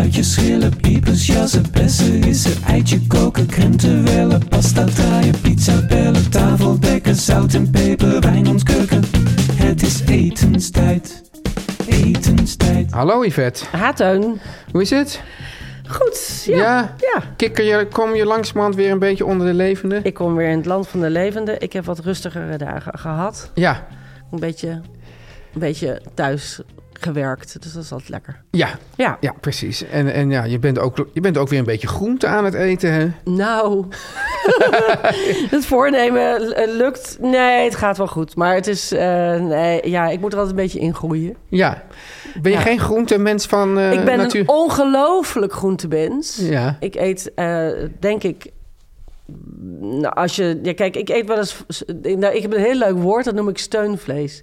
spuitjes, schillen, piepers, jassen, bessen, rissen, eitje koken, krenten wellen, pasta draaien, pizza bellen, tafel dekken, zout en peper, wijn ontkurken. Het is etenstijd, etenstijd. Hallo Yvette, Ha, Teun. hoe is het? Goed, ja. Ja? ja. Kikker je, kom je langzamerhand weer een beetje onder de levende? Ik kom weer in het land van de levenden. Ik heb wat rustigere dagen gehad. Ja, Een beetje, een beetje thuis gewerkt, dus dat is altijd lekker. ja, Ja, ja, precies. En, en ja, je bent, ook, je bent ook weer een beetje groente aan het eten, hè? nou, het voornemen lukt. Nee, het gaat wel goed. Maar het is, eh, nee, ja, ik moet er altijd een beetje in groeien. Ja. Ben je Ja. geen groentemens van eh ik ben natuur? een ongelooflijk groentebens. Ja. Ik eet, eh, denk ik. Nou, als je. Ja, kijk, ik eet wel eens. Nou, ik heb een heel leuk woord, dat noem ik steunvlees.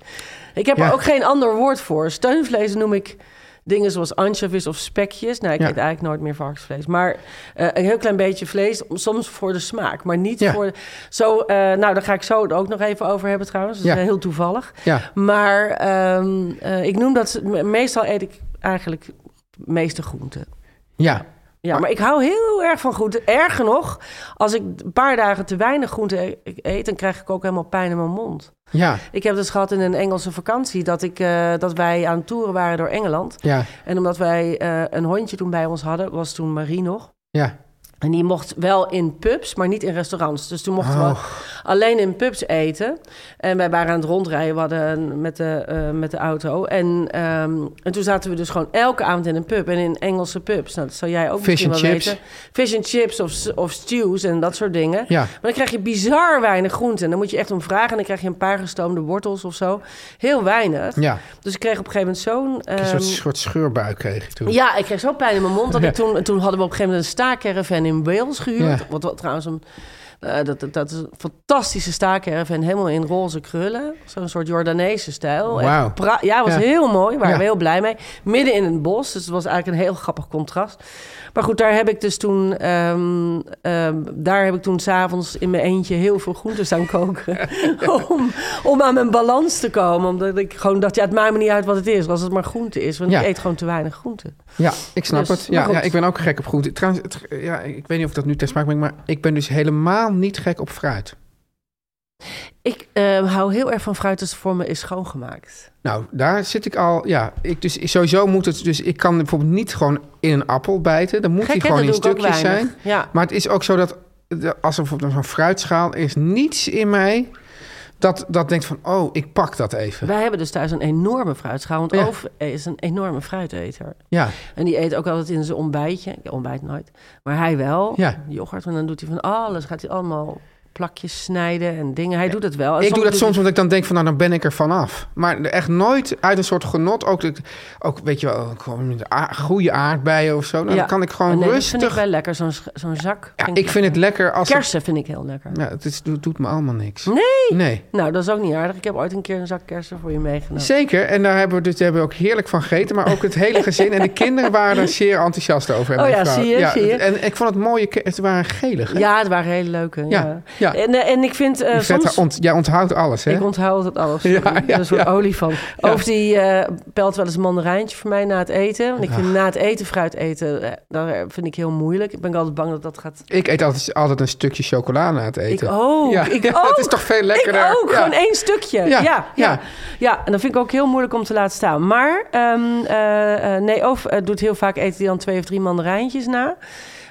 Ik heb Ja. er ook geen ander woord voor. Steunvlees noem ik dingen zoals anchovies of spekjes. Nou, ik Ja. eet eigenlijk nooit meer varkensvlees. Maar eh, een heel klein beetje vlees, soms voor de smaak. Maar niet Ja. voor... Zo, eh, nou, daar ga ik zo het ook nog even over hebben trouwens. Dat is Ja. heel toevallig. Ja. Maar ehm, eh, ik noem dat... Meestal eet ik eigenlijk meeste groenten. Ja. Ja, Maar- ik hou heel erg van groenten. Erger nog, als ik een paar dagen te weinig groente e- eet... dan krijg ik ook helemaal pijn in mijn mond. Ja. Ik heb dus gehad in een Engelse vakantie... dat, ik, eh, dat wij aan het toeren waren door Engeland. Ja. En omdat wij eh, een hondje toen bij ons hadden... was toen Marie nog... Ja. En die mocht wel in pubs, maar niet in restaurants. Dus toen mochten Oh. we alleen in pubs eten. En wij waren aan het rondrijden we hadden met, de, eh, met de auto. En, ehm, en toen zaten we dus gewoon elke avond in een pub. En in Engelse pubs. Nou, dat zou jij ook Fish misschien wel chips. weten. Fish and chips of, of stews en dat soort dingen. Ja. Maar dan krijg je bizar weinig groenten. En dan moet je echt om vragen. En dan krijg je een paar gestoomde wortels of zo. Heel weinig. Ja. Dus ik kreeg op een gegeven moment zo'n... Een soort, ehm, soort scheurbuik kreeg je toen. ja, ik kreeg zo pijn in mijn mond. Dat Ja. ik toen, toen hadden we op een gegeven moment een staakcaravan in Wales gehuurd. Ja. Wat, wat trouwens een, eh, dat, dat, dat is een fantastische staakcaravan. Helemaal in roze krullen. Zo'n soort Jordaanese stijl. Pra- Ja, was Ja. heel mooi. Waar we heel blij mee. Midden in het bos. Dus het was eigenlijk een heel grappig contrast. Maar goed, daar heb ik dus toen... ehm, ehm, daar heb ik toen s'avonds in mijn eentje heel veel groenten staan koken. om, om aan mijn balans te komen. Omdat ik gewoon dacht, ja, het maakt me niet uit wat het is. Als het maar groente is. Want Ja. ik eet gewoon te weinig groente. Ja, ik snap Dus, het. Ja, ja, ik ben ook gek op groente. Trouwens, het, ja, ik weet niet of ik dat nu ter smaak breng, maar ik ben dus helemaal niet gek op fruit. Ik eh, hou heel erg van fruit als het voor me is schoongemaakt. Nou, daar zit ik al. Ja, ik dus sowieso moet het. Dus ik kan bijvoorbeeld niet gewoon in een appel bijten. Dan moet Gek, die gewoon in Dat stukjes zijn. Ja. Maar het is ook zo dat als er bijvoorbeeld zo'n fruitschaal is, niets in mij dat, dat denkt van, oh, ik pak dat even. Wij hebben dus thuis een enorme fruitschaal. Want Ja. Oof is een enorme fruiteter. Ja, En die eet ook altijd in zijn ontbijtje. Ik ontbijt nooit. Maar hij wel. Ja. Yoghurt. En dan doet hij van alles. Gaat hij allemaal plakjes snijden en dingen. Hij doet het wel. En ik doe dat soms omdat ik dan denk van, nou, dan ben ik er vanaf. Maar echt nooit uit een soort genot. Ook, ook weet je wel, gewoon goede aardbeien of zo. Nou, Ja. Dan kan ik gewoon nee, Dat rustig... vind ik wel lekker. Zo'n zo'n zak. ja, ik vind het lekker als... Kersen vind ik heel lekker. ja, het is, het doet me allemaal niks. Nee. Nee. Nou, dat is ook niet aardig. Ik heb ooit een keer een zak kersen voor je meegenomen. Zeker, en daar hebben we, dus, hebben we ook heerlijk van gegeten. Maar ook het hele gezin en de kinderen waren er zeer enthousiast over. en Oh ja, vrouw. zie je, zie je. En ik vond het mooie, het waren gelige. Ja, het waren hele leuke. Ja, Ja. Ja. En, eh, en ik vind eh, soms... ont, jij onthoudt alles, hè? Ik onthoud het alles. Ja, Ja, ja, een soort olifant. Of die eh, pelt wel eens een mandarijntje voor mij na het eten. Want ik Ah. vind na het eten fruit eten, eh, dat vind ik heel moeilijk. Ik ben altijd bang dat dat gaat... Ik eet altijd, altijd een stukje chocola na het eten. Ik ook. Ja, ik ja, ook. het is toch veel lekkerder? Ik ook. Gewoon één stukje. Ja, Ja, ja, en dat vind ik ook heel moeilijk om te laten staan. Maar eh, nee, of doet heel vaak eten die dan twee of drie mandarijntjes na.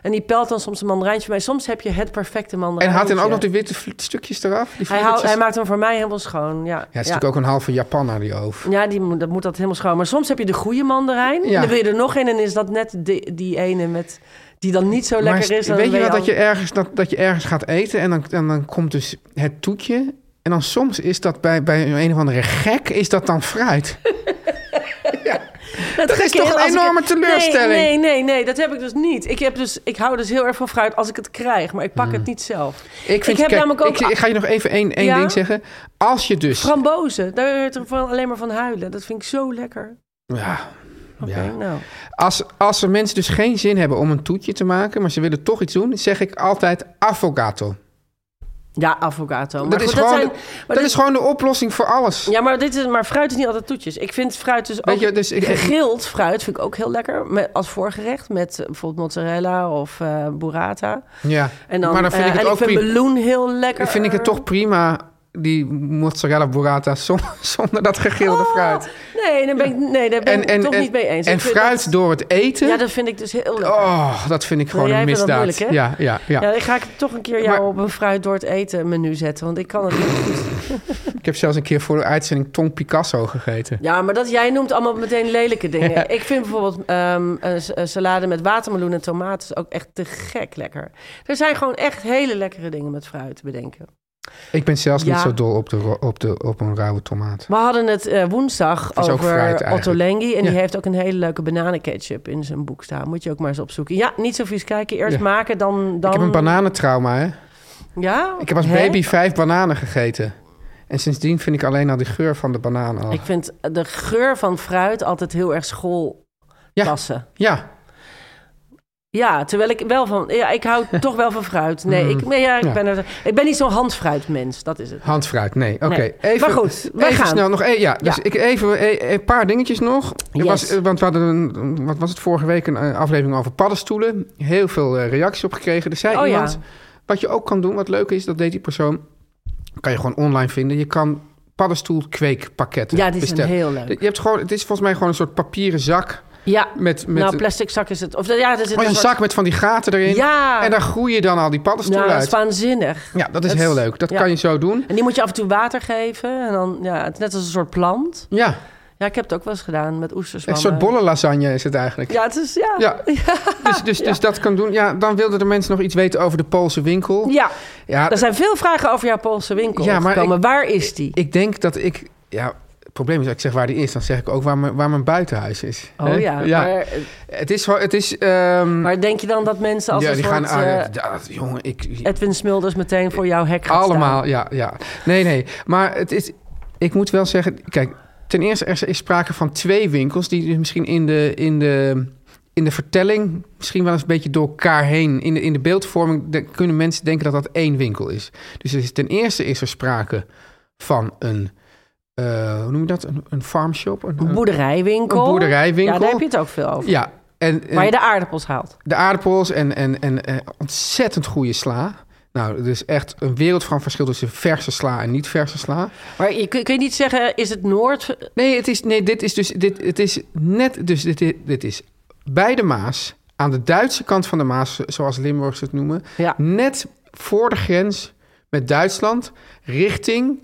En die pelt dan soms een mandarijntje voor mij. Soms heb je het perfecte En mandarijntje. haalt dan ook nog de witte stukjes eraf? Die hij, houdt, hij maakt hem voor mij helemaal schoon. Ja, Ja, het is natuurlijk ook een halve Japanner, die oof. Ja, die moet, dat moet dat helemaal schoon. Maar soms heb je de goede mandarijn. Ja. En dan wil je er nog een en is dat net die, die ene met die dan niet zo lekker maar is. Dan weet je wel dat je, ergens, dat, dat je ergens gaat eten en dan, en dan komt dus het toetje. En dan soms is dat bij, bij een of andere gek, is dat dan fruit. Dat is toch een ik- enorme teleurstelling? Nee, nee, nee, nee, dat heb ik dus niet. Ik, heb dus, ik hou dus heel erg van fruit als ik het krijg, maar ik pak het niet zelf. Ik, vind, heb kijk, namelijk ook- ik, ik ga je nog even één, één Ja? ding zeggen. Als je dus... Frambozen, daar hoort er van, alleen maar van huilen. Dat vind ik zo lekker. Ja, Oké, ja. nou. Als, als er mensen dus geen zin hebben om een toetje te maken, maar ze willen toch iets doen, zeg ik altijd affogato. Ja, avocado. Maar Dat, is, gewoon, zijn- de- maar dat dit- is gewoon de oplossing voor alles. Ja, maar, dit is, maar fruit is niet altijd toetjes. Ik vind fruit dus ook... Je, dus ik, Gegrild fruit vind ik ook heel lekker. Met, als voorgerecht met eh, bijvoorbeeld mozzarella of eh burrata. ja. En dan, maar dan vind eh, ik het en ook ik vind prima. meloen heel lekker. Vind ik het toch prima, die mozzarella burrata, zonder, zonder dat gegilde Oh, fruit. Nee, daar ben ik, nee, daar ben ik toch niet mee eens. En fruit dat- door het eten, ja, dat vind ik dus heel lekker. oh, dat vind ik gewoon een misdaad. moeilijk, hè? ja, ja, ja. Ja, ik ga ik toch een keer jou Maar- op een fruit door het eten menu zetten. Want ik kan het niet goed. Ik heb zelfs een keer voor de uitzending Tong Picasso gegeten. Ja, maar dat, jij noemt allemaal meteen lelijke dingen. Ik vind bijvoorbeeld ehm, een, salade met watermeloen en tomaten ook echt te gek lekker. Er zijn gewoon echt hele lekkere dingen met fruit te bedenken. Ik ben zelfs niet zo dol op, de, op, de, op een rauwe tomaat. We hadden het eh, woensdag over. Otto Lengi. En Ja. die heeft ook een hele leuke bananenketchup in zijn boek staan. Moet je ook maar eens opzoeken. Ja, niet zo vies kijken. Eerst Ja. maken, dan, dan... Ik heb een bananentrauma, hè. Ja? Ik heb als Hè? baby vijf bananen gegeten. En sindsdien vind ik alleen al die geur van de banaan al. Ik vind de geur van fruit altijd heel erg school Ja. passen. Ja, Ja, terwijl ik wel van... Ja, ik hou toch wel van fruit. Nee, ik, nee, ja, ik, Mm. Ja. Ben er, ik ben niet zo'n handfruitmens. Dat is het. handfruit, nee. Oké, Nee. even, Maar goed, even gaan. snel nog. ja, dus Ja. ik even eh, een paar dingetjes nog. Yes. was, want we hadden, een, wat was het vorige week, een eh, aflevering over paddenstoelen. Heel veel eh, reacties op gekregen. Er zei Oh, ja. iemand, wat je ook kan doen, wat leuk is, dat deed die persoon, kan je gewoon online vinden. Je kan paddenstoelkweekpakketten Ja, die zijn bestellen. heel leuk. Je hebt gewoon, het is volgens mij gewoon een soort papieren zak Ja, met, met nou, plastic zak is het. Of ja, er zit Oh, een zak met van die gaten erin. Ja. En daar groeien dan al die paddenstoelen Nou, dat is waanzinnig. Ja, dat is heel leuk. Dat ja. kan je zo doen. En die moet je af en toe water geven. En dan, ja, het is net als een soort plant. Ja, Ja, ik heb het ook wel eens gedaan met een oesterswammen. soort bolle lasagne is het eigenlijk. Ja, het is, ja. Ja, dus, dus, dus dat kan doen. Ja, dan wilden de mensen nog iets weten over de Poolse winkel. Ja, Ja, er zijn veel vragen over jouw Poolse winkel Ja, maar. Waar is die? ik denk dat ik... Ja, probleem is, als ik zeg waar die is, dan zeg ik ook waar mijn, waar mijn buitenhuis is. Oh Hè? ja, Maar, Het is... Het is ehm, maar denk je dan dat mensen als ja, die soort... gaan... ah, eh, ja, jongen, ik... Edwin Smulders meteen voor jouw hek gaat Allemaal, staan? ja, ja. Nee, nee. Maar het is... Ik moet wel zeggen... Kijk, ten eerste er is sprake van twee winkels... die dus misschien in de, in de, in de vertelling... misschien wel eens een beetje door elkaar heen... in de, in de beeldvorming de- kunnen mensen denken dat dat één winkel is. Dus er is, ten eerste is er sprake van een... eh, hoe noem je dat? Een, een farmshop? Een, Een boerderijwinkel. Een boerderijwinkel. Ja, daar heb je het ook veel over. Ja. En, en Waar je de aardappels haalt. de aardappels en, en, en eh, ontzettend goede sla. Nou, er is echt een wereld van verschil tussen verse sla en niet verse sla. Maar je, kun, kun je niet zeggen, is het Noord... Nee, het is, nee dit is dus dit, het is net, dus dit, dit is bij de Maas, aan de Duitse kant van de Maas, zoals Limburgers het noemen, Ja. net voor de grens met Duitsland, richting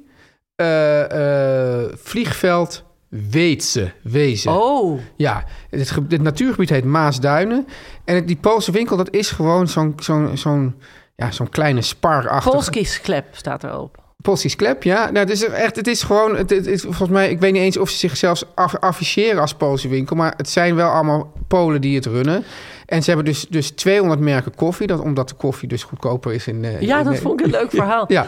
eh, eh, vliegveld Weetse, Wezen. Oh, Ja, het, ge- het natuurgebied heet Maasduinen. En het- die Poolse winkel, dat is gewoon zo'n zo'n zo'n ja, zo'n kleine spar Polski sklep staat erop. Polski klep, ja. Nou, het is echt, het is gewoon, het, het is volgens mij, ik weet niet eens of ze zichzelf af, afficheren als Poolse winkel, maar het zijn wel allemaal Polen die het runnen. En ze hebben dus, dus 200 merken koffie, dat, omdat de koffie dus goedkoper is in. eh, Ja, in- dat vond ik een leuk verhaal. Ja,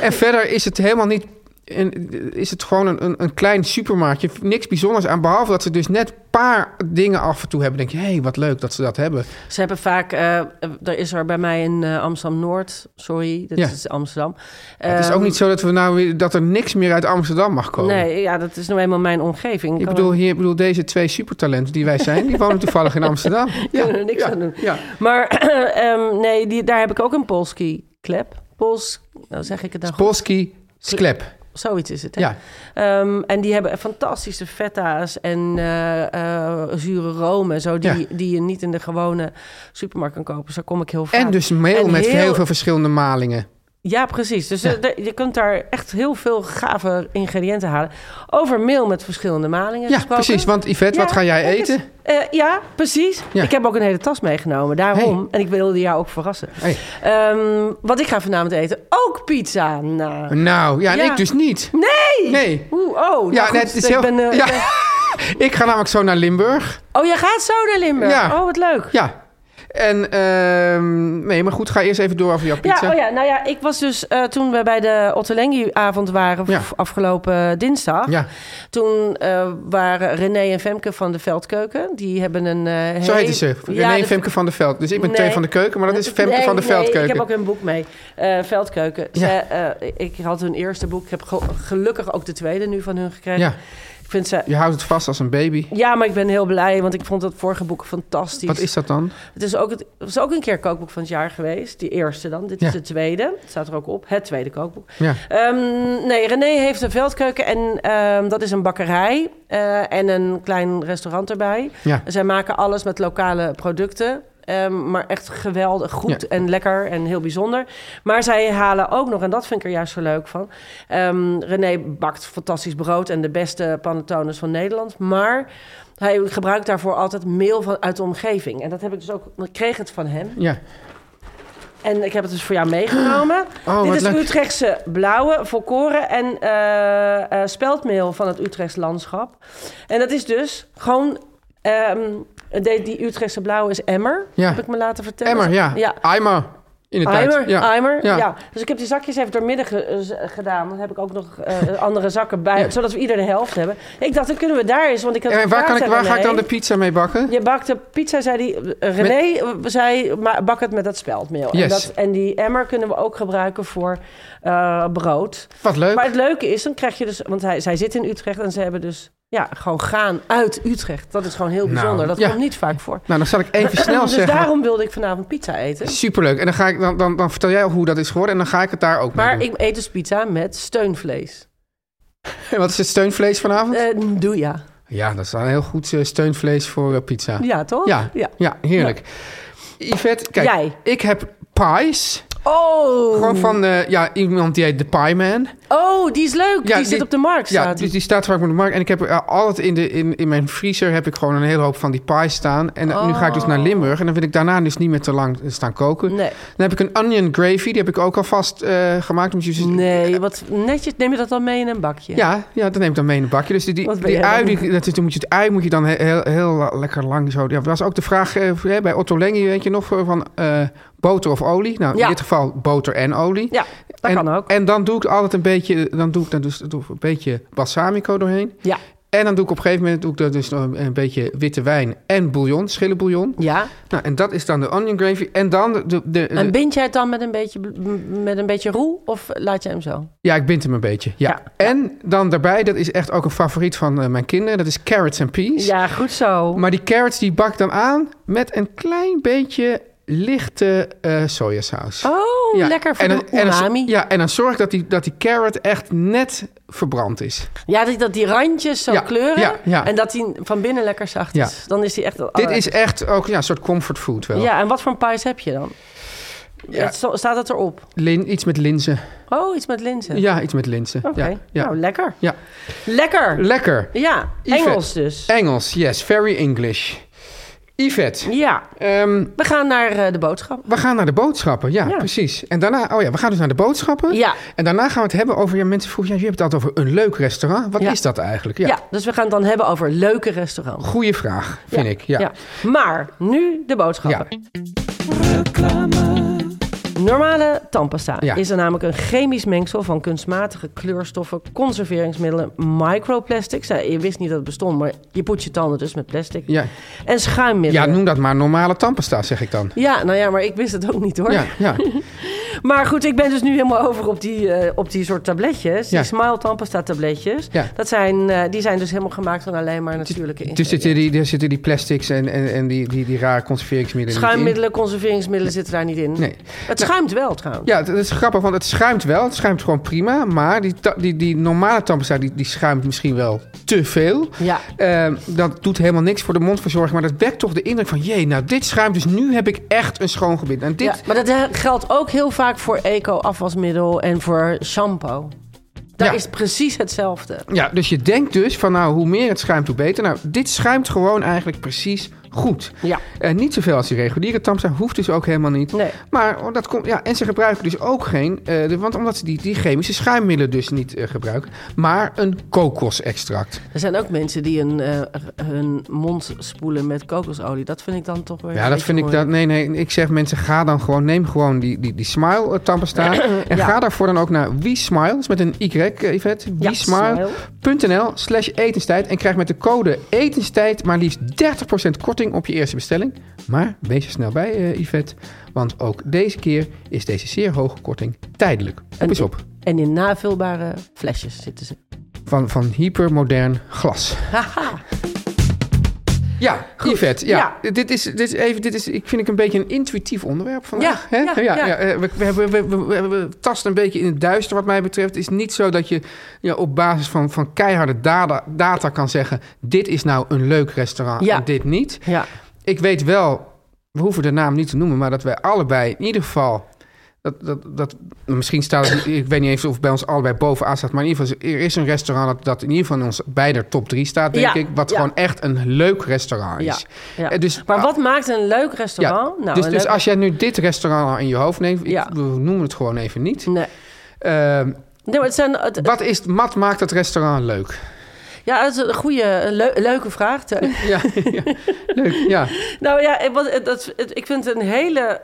en verder is het helemaal niet. En is het gewoon een, een, een klein supermarktje. Niks bijzonders aan. Behalve dat ze dus net een paar dingen af en toe hebben. denk je, hé, hey, wat leuk dat ze dat hebben. Ze hebben vaak, eh, er is er bij mij in eh, Amsterdam-Noord, sorry, dat Ja. is Amsterdam. het is Ehm, ook niet zo dat, we nou, weer- dat er niks meer uit Amsterdam mag komen. Nee, ja, dat is nou eenmaal mijn omgeving. Ik bedoel, er- hier, ik bedoel, deze twee supertalenten die wij zijn, die wonen toevallig in Amsterdam. kunnen er niks ja, aan doen. Ja. Maar ehm, nee, die, daar heb ik ook een Polski-klep. Pols, nou zeg ik het goed? Polski Sklep. Zoiets is het, hè? Ja. Ehm, en die hebben fantastische feta's en eh, eh, zure room en zo... Die, Ja. die je niet in de gewone supermarkt kan kopen. Dus daar kom ik heel vaak. En dus meel En met heel- heel veel verschillende malingen. Ja, precies. Dus eh, je kunt daar echt heel veel gave ingrediënten halen. Over meel met verschillende malingen Ja, gesproken. precies. Want Yvette, wat ga jij eten? Eh, ja, precies. Ja. Ik heb ook een hele tas meegenomen. Daarom. Hey. En ik wilde jou ook verrassen. Hey. Ehm, wat ik ga vanavond eten, ook pizza. Nou, Nou, ja, en ik dus niet. nee! Nee. Oeh, oh, nou Ja, goed, nee, het is ik heel... ben, eh, ik ga namelijk zo naar Limburg. Oh, jij gaat zo naar Limburg? Ja. Oh, wat leuk. Ja. En, ehm, nee, maar goed, ga eerst even door over jouw pizza. Ja, oh ja, nou ja, ik was dus eh, toen we bij de Ottolenghi-avond waren, Ja. afgelopen dinsdag. Ja. Toen eh, waren René en Femke van de Veldkeuken. Die hebben een. eh Zo heette ze. René Ja, en de- Femke van de Veld. Dus ik ben Nee. twee van de keuken, maar dat is Femke Nee, van de nee, Veldkeuken. ik heb ook een boek mee. Veldkeuken. Ze, ik had hun eerste boek. Ik heb ge- gelukkig ook de tweede nu van hun gekregen. Ik vind ze... je houdt het vast als een baby. Ja, maar ik ben heel blij, want ik vond het vorige boek fantastisch. Wat is dat dan? Het is ook, het, het is ook een keer kookboek van het jaar geweest. Die eerste dan. Dit Ja. is de tweede. Het staat er ook op. Het tweede kookboek. Ja. Ehm, nee, René heeft een veldkeuken en ehm, dat is een bakkerij eh, en een klein restaurant erbij. Ja. Zij maken alles met lokale producten. Ehm, maar echt geweldig goed Ja. en lekker en heel bijzonder. Maar zij halen ook nog, en dat vind ik er juist zo leuk van. ehm, René bakt fantastisch brood en de beste panettones van Nederland. Maar hij gebruikt daarvoor altijd meel van, uit de omgeving. En dat heb ik dus ook, ik kreeg het van hem. Ja. En ik heb het dus voor jou meegenomen. Oh, Dit is leuk. Utrechtse blauwe, volkoren en eh, speldmeel van het Utrechts landschap. En dat is dus gewoon... ehm, de- die Utrechtse blauwe is emmer, Ja. heb ik me laten vertellen. Emmer, ja. Ja. Eimer. In de tijd. Eimer, Ja. Eimer, Ja. ja. Dus ik heb die zakjes even doormidden ge- eh, gedaan. Dan heb ik ook nog eh, andere zakken bij, Ja. zodat we ieder de helft hebben. Ik dacht, dan kunnen we daar eens, want ik had En waar, kan ik, waar ga ik dan de pizza mee bakken? Je bakt de pizza, zei die. eh, René zei, maar bak het met dat speldmeel. En, Yes. dat, en die emmer kunnen we ook gebruiken voor brood. Wat leuk. Maar het leuke is, dan krijg je dus... Want hij, zij zit in Utrecht en ze hebben dus... Ja, gewoon gaan uit Utrecht. Dat is gewoon heel bijzonder. Nou, dat ja. komt niet vaak voor. Nou, dan zal ik even snel dus zeggen. daarom wilde ik vanavond pizza eten. Superleuk. En dan, ga ik, dan, dan, dan vertel jij hoe dat is geworden en dan ga ik het daar ook mee Maar doen. ik eet dus pizza met steunvlees. En Wat is het steunvlees vanavond? Eh doe ja. ja, dat is een heel goed eh, steunvlees voor eh, pizza. Ja, toch? Ja, ja. ja, heerlijk. Yvette, kijk, Jij. ik heb pies. Oh. Gewoon van eh, ja, iemand die heet The Pie Man. Oh, die is leuk. Ja, die, zit die- op de markt. Ja, staat die, die staat vaak op de markt. En ik heb eh, altijd in, de, in, in mijn vriezer heb ik gewoon een hele hoop van die pies staan. En eh, nu ga ik dus naar Limburg. En dan wil ik daarna dus niet meer te lang staan koken. Nee. Dan heb ik een onion gravy. Die heb ik ook alvast eh gemaakt. Moet je dus- Nee, wat netjes. Neem je dat dan mee in een bakje? Ja, ja, dat neem ik dan mee in een bakje. Dus die, die, ui, die, dat is, dan moet je het ui moet je dan heel, heel, lekker lang zo... Ja, dat was ook de vraag bij Otto Lengi, weet je nog, van boter of olie. Nou, in Ja. dit geval boter en olie. Ja, dat en, kan ook. En dan doe ik altijd een beetje, dan doe ik dan dus doe een beetje balsamico doorheen. Ja. En dan doe ik op een gegeven moment doe ik er dus nog een, beetje witte wijn en bouillon, schillenbouillon. Ja. Nou, en dat is dan de onion gravy. En dan de, de, de- En bind jij het dan met een beetje, met een beetje roe of laat je hem zo? ja, ik bind hem een beetje. Ja. Ja. En dan daarbij, dat is echt ook een favoriet van eh, mijn kinderen. Dat is carrots and peas. Ja, goed zo. Maar die carrots die bak ik dan aan met een klein beetje lichte eh sojasaus. Oh, Ja, lekker voor en de dan, en umami. ja, ja, en dan zorg dat die, dat die carrot echt net verbrand is. dat, dat die randjes zo Ja, kleuren ja, ja. en dat die van binnen lekker zacht Ja. is. Dan is die echt... Dit is echt ook ja, een soort comfort food wel. Ja, en wat voor pies heb je dan? Ja. Staat het erop? Lin, iets met linzen. Oh, iets met linzen. Ja, iets met linzen. Oké, Ja, ja. nou lekker. Ja. Lekker. Lekker. Ja. Engels dus. Engels, yes, very English. Yvette, Ja, ehm, we gaan naar eh, de boodschap. we gaan naar de boodschappen. Ja, Ja. precies. En daarna, oh ja, we gaan dus naar de boodschappen. Ja. En daarna gaan we het hebben over, ja, mensen vroegen, ja, je hebt het altijd over een leuk restaurant. Wat Ja. is dat eigenlijk? Ja. Ja, dus we gaan het dan hebben over leuke restaurants. goeie vraag, vind ik. Ja. Maar nu de boodschappen. Ja. Normale tandpasta Ja. is er namelijk een chemisch mengsel van kunstmatige kleurstoffen, conserveringsmiddelen, microplastics. Ja, je wist niet dat het bestond, maar je poetst je tanden dus met plastic. Ja. En ja, schuimmiddelen. noem dat maar normale tandpasta, zeg ik dan. Ja, nou ja, maar ik wist het ook niet hoor. Ja, ja. Maar goed, ik ben dus nu helemaal over op die, eh, op die soort tabletjes. Die Ja. Smile Tandpasta tabletjes. Ja. Dat zijn, eh, die zijn dus helemaal gemaakt van alleen maar natuurlijke Dus ingrediënten. zitten die, er zitten die plastics en, en, en die, die, die rare conserveringsmiddelen. Schuimmiddelen, conserveringsmiddelen zitten daar niet in. Nee. Het schuimt wel trouwens. Ja, het, het is grappig, want het schuimt wel. Het schuimt gewoon prima. Maar die, die, die normale tandpasta, die, die schuimt misschien wel te veel. Ja. Ehm, dat doet helemaal niks voor de mondverzorging. Maar dat wekt toch de indruk van... jee, nou dit schuimt, dus nu heb ik echt een schoon gebied. En dit, Ja, maar dat eh, geldt ook heel vaak voor eco-afwasmiddel en voor shampoo. Daar Ja. is precies hetzelfde. Ja, dus je denkt dus van nou, hoe meer het schuimt, hoe beter. Nou, dit schuimt gewoon eigenlijk precies goed. Ja. Eh, niet zoveel als die reguliere tandpasta, hoeft dus ook helemaal niet. Nee. Maar oh, dat komt, ja, en ze gebruiken dus ook geen, eh, de, want omdat ze die, die chemische schuimmiddelen dus niet eh, gebruiken, maar een kokosextract. Er zijn ook mensen die een, eh, hun mond spoelen met kokosolie. Dat vind ik dan toch weer. Ja, dat vind ik dat. Nee, nee. Ik zeg mensen, ga dan gewoon, neem gewoon die, die, die smile tandpasta. en ga daarvoor dan ook naar is met een Y, Yvette. Ja, WeSmile.nl slash etenstijd. En krijg met de code etenstijd maar liefst 30% korting op je eerste bestelling. Maar wees er snel bij, eh, Yvette. Want ook deze keer is deze zeer hoge korting tijdelijk. Op op. En in navulbare flesjes zitten ze. Van, van hypermodern glas. Haha. Ja, Yvette, ja. Ja. Dit, is, dit is even, dit is, ik vind ik een beetje een intuïtief onderwerp vandaag. Ja, hè? ja, ja. eh, We, we, hebben- we, we, we, we tasten een beetje in het duister wat mij betreft. Het is niet zo dat je ja, op basis van, van keiharde data, data kan zeggen... dit is nou een leuk restaurant en dit niet. Ja. Ik weet wel, we hoeven de naam niet te noemen... maar dat wij allebei in ieder geval... Dat, dat, dat, misschien staat het, ik weet niet eens of het bij ons allebei bovenaan staat, maar in ieder geval, er is een restaurant dat, dat in ieder geval in ons beide top 3 staat, denk Ja, ik. Wat ja. gewoon echt een leuk restaurant is. ja. Eh, Dus, Maar wat maakt een leuk restaurant? nou, dus, dus leuk- als jij nu dit restaurant in je hoofd neemt, ik- Ja. we noemen het gewoon even niet. Nee. Nee, maar het zijn, het, wat is, wat maakt het restaurant leuk? ja, het is een goede, leuke vraag. Ja, ja, leuk, ja, Nou ja, wat- dat, ik vind het een hele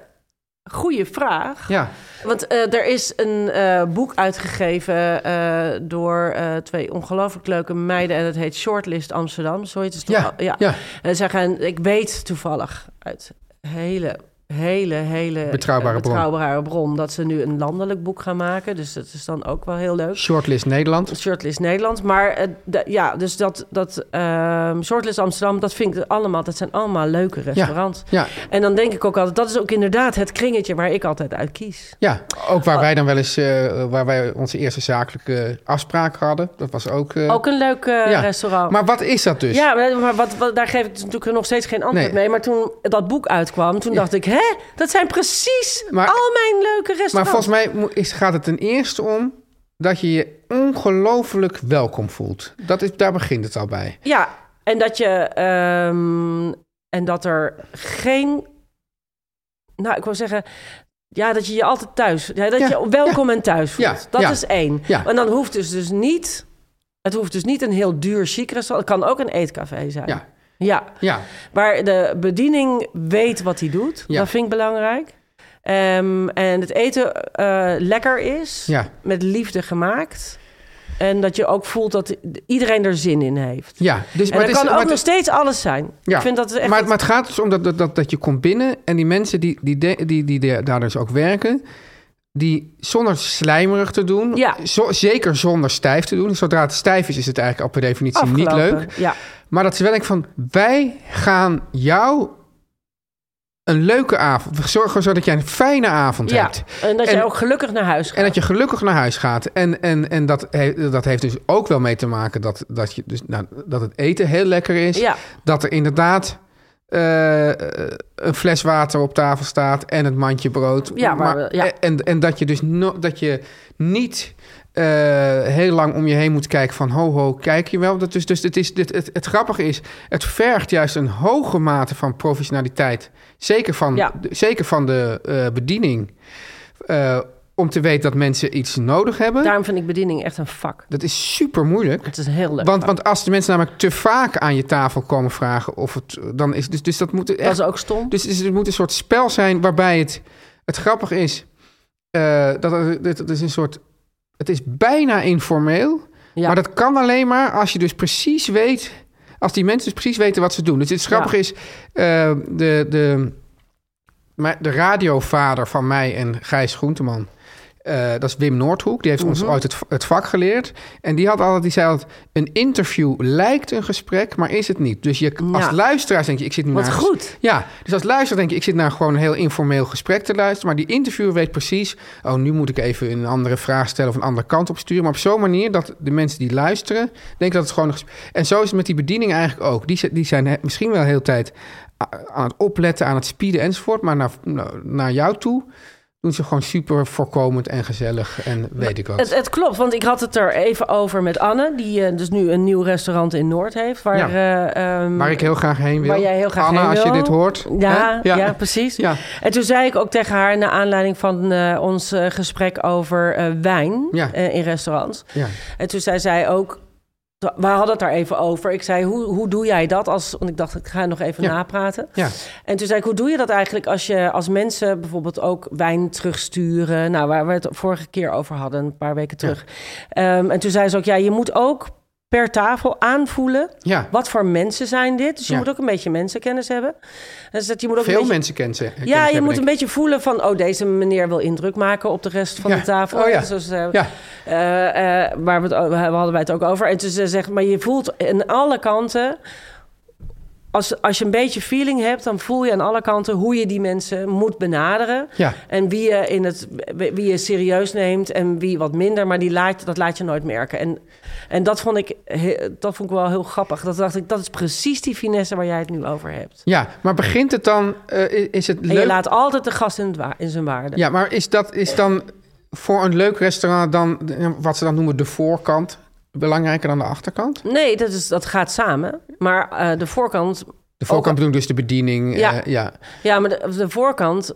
goede vraag. ja. Want eh, er is een eh, boek uitgegeven eh, door twee ongelooflijk leuke meiden. En het heet Shortlist Amsterdam. Zo heet het toch? Ja, ja. ja. En zij gaan, ik weet toevallig uit hele, hele, hele Betrouwbare eh, bron. betrouwbare bron dat ze nu een landelijk boek gaan maken. Dus dat is dan ook wel heel leuk. Shortlist Nederland. Shortlist Nederland. Maar eh, ja, dus dat, dat ehm, Shortlist Amsterdam, dat vind ik allemaal, dat zijn allemaal leuke restaurants. Ja, En dan denk ik ook altijd, dat is ook inderdaad het kringetje waar ik altijd uit kies. ja, ook Oh. waar wij dan wel eens, eh, waar wij onze eerste zakelijke afspraak hadden. Dat was ook... Ook een leuk ja. restaurant. Maar wat is dat dus? Ja, maar, wat, wat- daar geef ik natuurlijk nog steeds geen antwoord Nee. mee. Maar toen dat boek uitkwam, toen dacht ik... hè, dat zijn precies Maar- al mijn leuke restaurants. Maar volgens mij is, gaat het ten eerste om dat je je ongelooflijk welkom voelt. Dat is, daar begint het al bij. Ja, en dat je... ehm, en dat er geen... Nou, ik wil zeggen... Ja, dat je je altijd thuis... Ja, dat Ja, je welkom en thuis voelt. Ja, dat is één. Ja. En dan hoeft dus, dus niet... Het hoeft dus niet een heel duur chic restaurant. Het kan ook een eetcafé zijn. Ja, Ja, ja, waar de bediening weet wat hij doet. Ja. Dat vind ik belangrijk. Ehm, en het eten eh, lekker is, ja. met liefde gemaakt. En dat je ook voelt dat iedereen er zin in heeft. ja. Dus, En dat het is- kan ook maar nog het- steeds alles zijn. Ja. Ik vind dat echt... maar, maar het gaat dus om dat, dat, dat, je komt binnen en die mensen die, die, die, die, de- daar dus ook werken, die zonder slijmerig te doen, Ja. zo- zeker zonder stijf te doen. Zodra het stijf is, is het eigenlijk al per definitie niet leuk. Ja, Maar dat ze wel denken van, wij gaan jou een leuke avond, we zorgen zodat jij een fijne avond ja. hebt. en dat je ook gelukkig naar huis gaat. En dat je gelukkig naar huis gaat. En, en, en dat, he- dat heeft dus ook wel mee te maken dat, dat, je dus, nou, dat het eten heel lekker is. Ja. Dat er inderdaad eh, een fles water op tafel staat en het mandje brood. Ja, maar, ja. En, en dat je dus no, dat je niet eh, heel lang om je heen moet kijken van ho ho, kijk je wel. Dat dus, dus het, is, dit, het, het grappige is, het vergt juist een hoge mate van professionaliteit. Zeker van, Ja. de, zeker van de eh, bediening. Om te weten dat mensen iets nodig hebben. Daarom vind ik bediening echt een vak. Dat is super moeilijk. Het is een heel leuk Want, vak. want als de mensen namelijk te vaak aan je tafel komen vragen of het dan is dus, dus dat moet dat is ook stom. dus, dus het moet een soort spel zijn waarbij het het grappige is eh, dat, dat is een soort... Het is bijna informeel. Ja. Maar dat kan alleen maar als je dus precies weet... Als die mensen dus precies weten wat ze doen. Dus het grappige is... eh, de, de, maar de radiovader van mij en Gijs Groenteman... eh, dat is Wim Noordhoek. Die heeft ons ooit het, het vak geleerd. En die, had altijd, die zei altijd... Een interview lijkt een gesprek, maar is het niet. Dus je, als Ja. luisteraar denk je... Ik zit nu Wat naar goed. ja, dus als luisteraar denk je, ik zit naar gewoon een heel informeel gesprek te luisteren. Maar die interviewer weet precies, oh, nu moet ik even een andere vraag stellen of een andere kant op sturen. Maar op zo'n manier dat de mensen die luisteren, denken dat het gewoon een gesprek En zo is het met die bediening eigenlijk ook. Die, die zijn misschien wel de hele tijd a- aan het opletten, aan het speeden enzovoort. Maar naar, naar- naar jou toe doen ze gewoon super voorkomend en gezellig en weet ik wat. Het, het klopt, want ik had het er even over met Anne, die eh, dus nu een nieuw restaurant in Noord heeft. Waar, Ja. eh, ehm, Waar ik heel graag heen wil. Waar jij heel graag Anna, heen als je dit hoort. Ja, ja. precies. Ja. En toen zei ik ook tegen haar, naar aanleiding van eh, ons gesprek over wijn Ja. in restaurants. Ja. En toen zei zij ook, we hadden het daar even over. Ik zei, hoe, hoe doe jij dat? Als, want ik dacht, ik ga nog even Ja. napraten. Ja. En toen zei ik, hoe doe je dat eigenlijk als je als mensen bijvoorbeeld ook wijn terugsturen? Nou, waar we het vorige keer over hadden, een paar weken terug. Ehm, en toen zei ze ook, ja, je moet ook per tafel aanvoelen. Ja. Wat voor mensen zijn dit? Dus je Ja. moet ook een beetje mensenkennis hebben. Dus dat je moet ook een Veel beetje, mensen kennen ze. kennis ja, je moet een beetje voelen van... oh, deze meneer wil indruk maken op de rest van Ja. de tafel. Oh ja. Dus, eh, Ja. eh, eh, waar we, het, we hadden wij het ook over. En toen ze zegt, maar je voelt aan alle kanten... Als, als je een beetje feeling hebt, dan voel je aan alle kanten... hoe je die mensen moet benaderen. Ja. En wie je, in het, wie je serieus neemt en wie wat minder. Maar die laat, dat laat je nooit merken. En, en dat, vond ik, dat vond ik wel heel grappig. Dat dacht ik, dat is precies die finesse waar jij het nu over hebt. Ja, maar begint het dan... eh, is- het En leuk? je laat altijd de gast in, het in zijn waarde. Ja, maar is dat is dan voor een leuk restaurant dan wat ze dan noemen de voorkant belangrijker dan de achterkant? Nee, dat, is, dat gaat samen. Maar eh, de voorkant... De voorkant bedoel ik dus de bediening. Ja. Ja, ja, Ja, maar de, de voorkant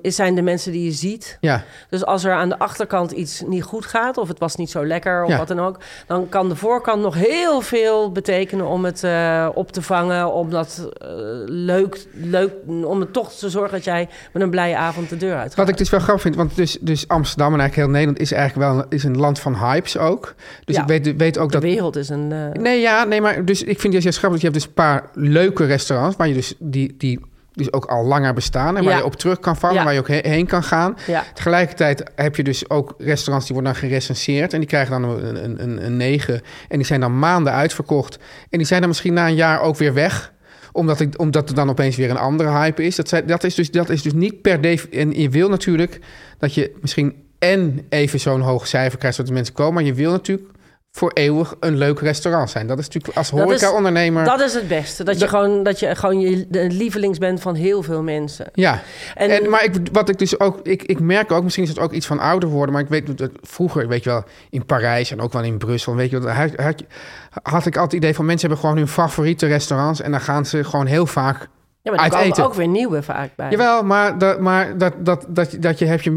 is zijn de mensen die je ziet. ja, Dus als er aan de achterkant iets niet goed gaat... of het was niet zo lekker of Ja. wat dan ook... dan kan de voorkant nog heel veel betekenen om het eh, op te vangen... om dat eh, leuk, leuk... om het toch te zorgen dat jij met een blije avond de deur uit gaat. Wat ik dus wel grappig vind, want dus, dus Amsterdam en eigenlijk heel Nederland is eigenlijk wel een, is een land van hypes ook. Dus Ja. ik weet, weet ook De dat. wereld is een... eh, Nee, ja, nee, maar dus ik vind het juist grappig. dat Je hebt dus een paar leuke restaurants waar je dus die, die dus ook al langer bestaan en waar Ja. je op terug kan vallen, Ja. waar je ook he- heen kan gaan. Ja. Tegelijkertijd heb je dus ook restaurants die worden dan gerecenseerd en die krijgen dan een, een, een, een 9 en die zijn dan maanden uitverkocht en die zijn dan misschien na een jaar ook weer weg omdat, ik, omdat er dan opeens weer een andere hype is. Dat, zijn, dat, is, dus, dat is dus niet per definitie... En je wil natuurlijk dat je misschien en even zo'n hoog cijfer krijgt... zodat de mensen komen. Maar je wil natuurlijk voor eeuwig een leuk restaurant zijn. Dat is natuurlijk als horeca-ondernemer... Dat is het beste. Dat je gewoon, dat je, gewoon je, de lievelings bent van heel veel mensen. Ja, En- en, maar ik, wat ik dus ook, ik, ik merk ook, misschien is het ook iets van ouder worden, maar ik weet dat vroeger, weet je wel, in Parijs en ook wel in Brussel, weet je wel, had, had, had ik altijd het idee van mensen hebben gewoon hun favoriete restaurants en dan gaan ze gewoon heel vaak Ja, maar er komen ook weer nieuwe vaak bij. Jawel, maar, dat, maar dat, dat, dat, dat je heb je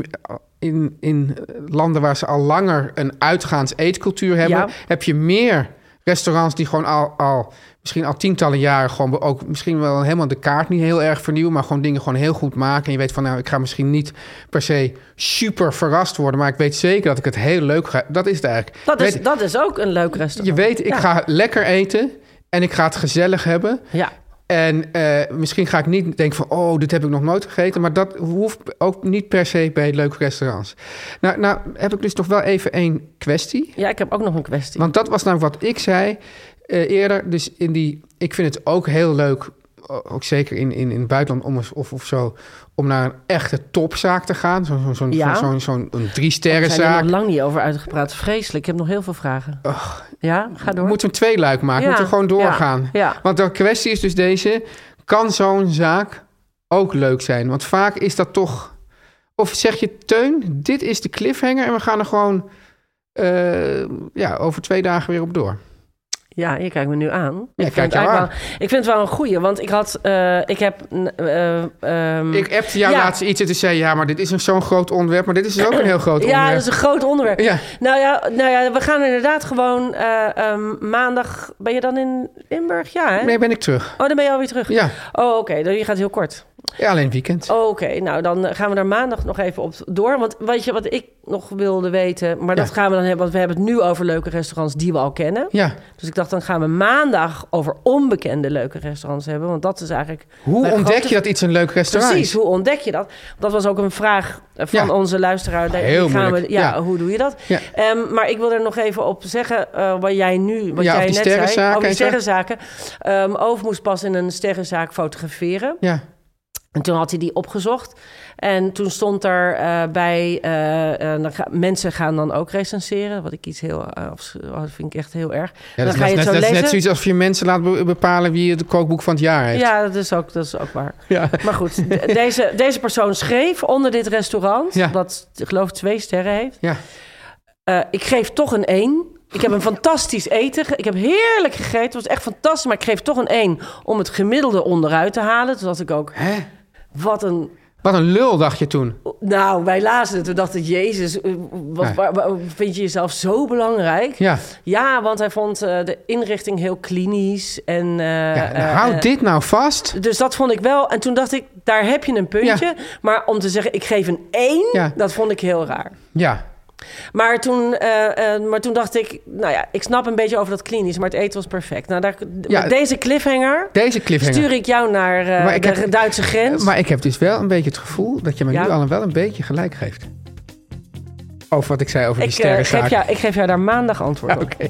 in, in landen waar ze al langer een uitgaans eetcultuur hebben, Ja. heb je meer restaurants die gewoon al, al misschien al tientallen jaren gewoon ook misschien wel helemaal de kaart niet heel erg vernieuwen, maar gewoon dingen gewoon heel goed maken. En je weet van nou, ik ga misschien niet per se super verrast worden, maar ik weet zeker dat ik het heel leuk ga. Dat is het eigenlijk. dat, is, weet, dat is ook een leuk restaurant. je weet, ik Ja. ga lekker eten en ik ga het gezellig hebben. Ja. En eh, misschien ga ik niet denken van, oh, dit heb ik nog nooit gegeten. Maar dat hoeft ook niet per se bij leuke restaurants. Nou, nou heb ik dus toch wel even één kwestie. ja, ik heb ook nog een kwestie. Want dat was nou wat ik zei eh, eerder. Dus in die, ik vind het ook heel leuk, ook zeker in, in, in het buitenland om, of, of zo, om naar een echte topzaak te gaan. Zo'n zo, zo'n Ja. zo'n zo'n een drie we zijn er nog lang niet over uitgepraat. Vreselijk. Ik heb nog heel veel vragen. ja, ga door. Moeten we een tweeluik maken? Ja, Moeten we gewoon doorgaan? Ja, ja. Want de kwestie is dus deze: kan zo'n zaak ook leuk zijn? Want vaak is dat toch. Of zeg je, Teun, dit is de cliffhanger en we gaan er gewoon eh, ja, over twee dagen weer op door. Ja, je kijkt me nu aan. Ja, ik, kijk vind het jou eigenlijk wel, ik vind het wel een goeie, want ik had... eh, ik heb... eh, ehm, Ik appte jou Ja. laatst iets en toen zei je, ja, maar dit is zo'n groot onderwerp, maar dit is dus ook een heel groot ja, onderwerp. dat is een groot onderwerp. Ja. Nou, ja, nou ja, we gaan inderdaad gewoon eh, ehm, maandag... Ben je dan in Limburg? Ja, hè? Nee, ben ik terug. Oh, dan ben je alweer terug. Ja, Oh, oké. Dan Je gaat heel kort. Ja, alleen weekend. Oké, nou dan gaan we daar maandag nog even op door. Want weet je wat ik nog wilde weten, maar dat gaan we dan hebben, want we hebben het nu over leuke restaurants die we al kennen. Ja. Dus ik dacht, dan gaan we maandag over onbekende leuke restaurants hebben. Want dat is eigenlijk. Hoe ontdek grote- je dat iets een leuk restaurant Precies, hoe ontdek je dat? Dat was ook een vraag eh, van Ja. onze luisteraar. Heel gaan moeilijk, We, ja, ja. hoe doe je dat? Ja. Ehm, maar ik wil er nog even op zeggen, eh, wat jij nu, wat Ja, jij net zei, sterrenzaken over die sterrenzaken. Over moest pas in een sterrenzaak fotograferen. Ja. En toen had hij die opgezocht. En toen stond er eh, bij... eh, eh, dan ga- mensen gaan dan ook recenseren. Wat ik iets heel... oh, dat vind ik echt heel erg. Ja, dan dat, is ga je net, het zo dat is net lezen. zoiets als je mensen laat be- bepalen wie het kookboek van het jaar heeft. Ja, dat is ook, dat is ook waar. Ja. Maar goed, de- deze, deze persoon schreef onder dit restaurant... Ja. dat, ik geloof, twee sterren heeft. Ja. Ik geef toch een 1. Ik heb een fantastisch eten. Ik heb heerlijk gegeten. Het was echt fantastisch. Maar ik geef toch een 1 om het gemiddelde onderuit te halen. Toen dacht ik ook, Hè? Wat een Wat een lul, dacht je toen. Nou, wij lazen het. We dachten, jezus, eh, wat, Ja. waar- waar- vind je jezelf zo belangrijk? Ja. Ja, want hij vond eh, de inrichting heel klinisch. En, eh, ja eh, houd dit nou vast. Dus dat vond ik wel. En toen dacht ik, daar heb je een puntje. Maar om te zeggen, ik geef een 1, Ja. dat vond ik heel raar. Ja. Maar toen, eh, eh, maar toen dacht ik, nou ja, ik snap een beetje over dat klinisch, maar het eten was perfect. Nou, daar, Ja. deze cliffhanger Deze cliffhanger. stuur ik jou naar eh, ik de heb- Duitse grens. Maar ik heb dus wel een beetje het gevoel dat je me Ja. nu al wel een beetje gelijk geeft. Over wat ik zei over die ik, eh, sterrenzaak. geef jou, ik geef jou daar maandag antwoord op. Oké.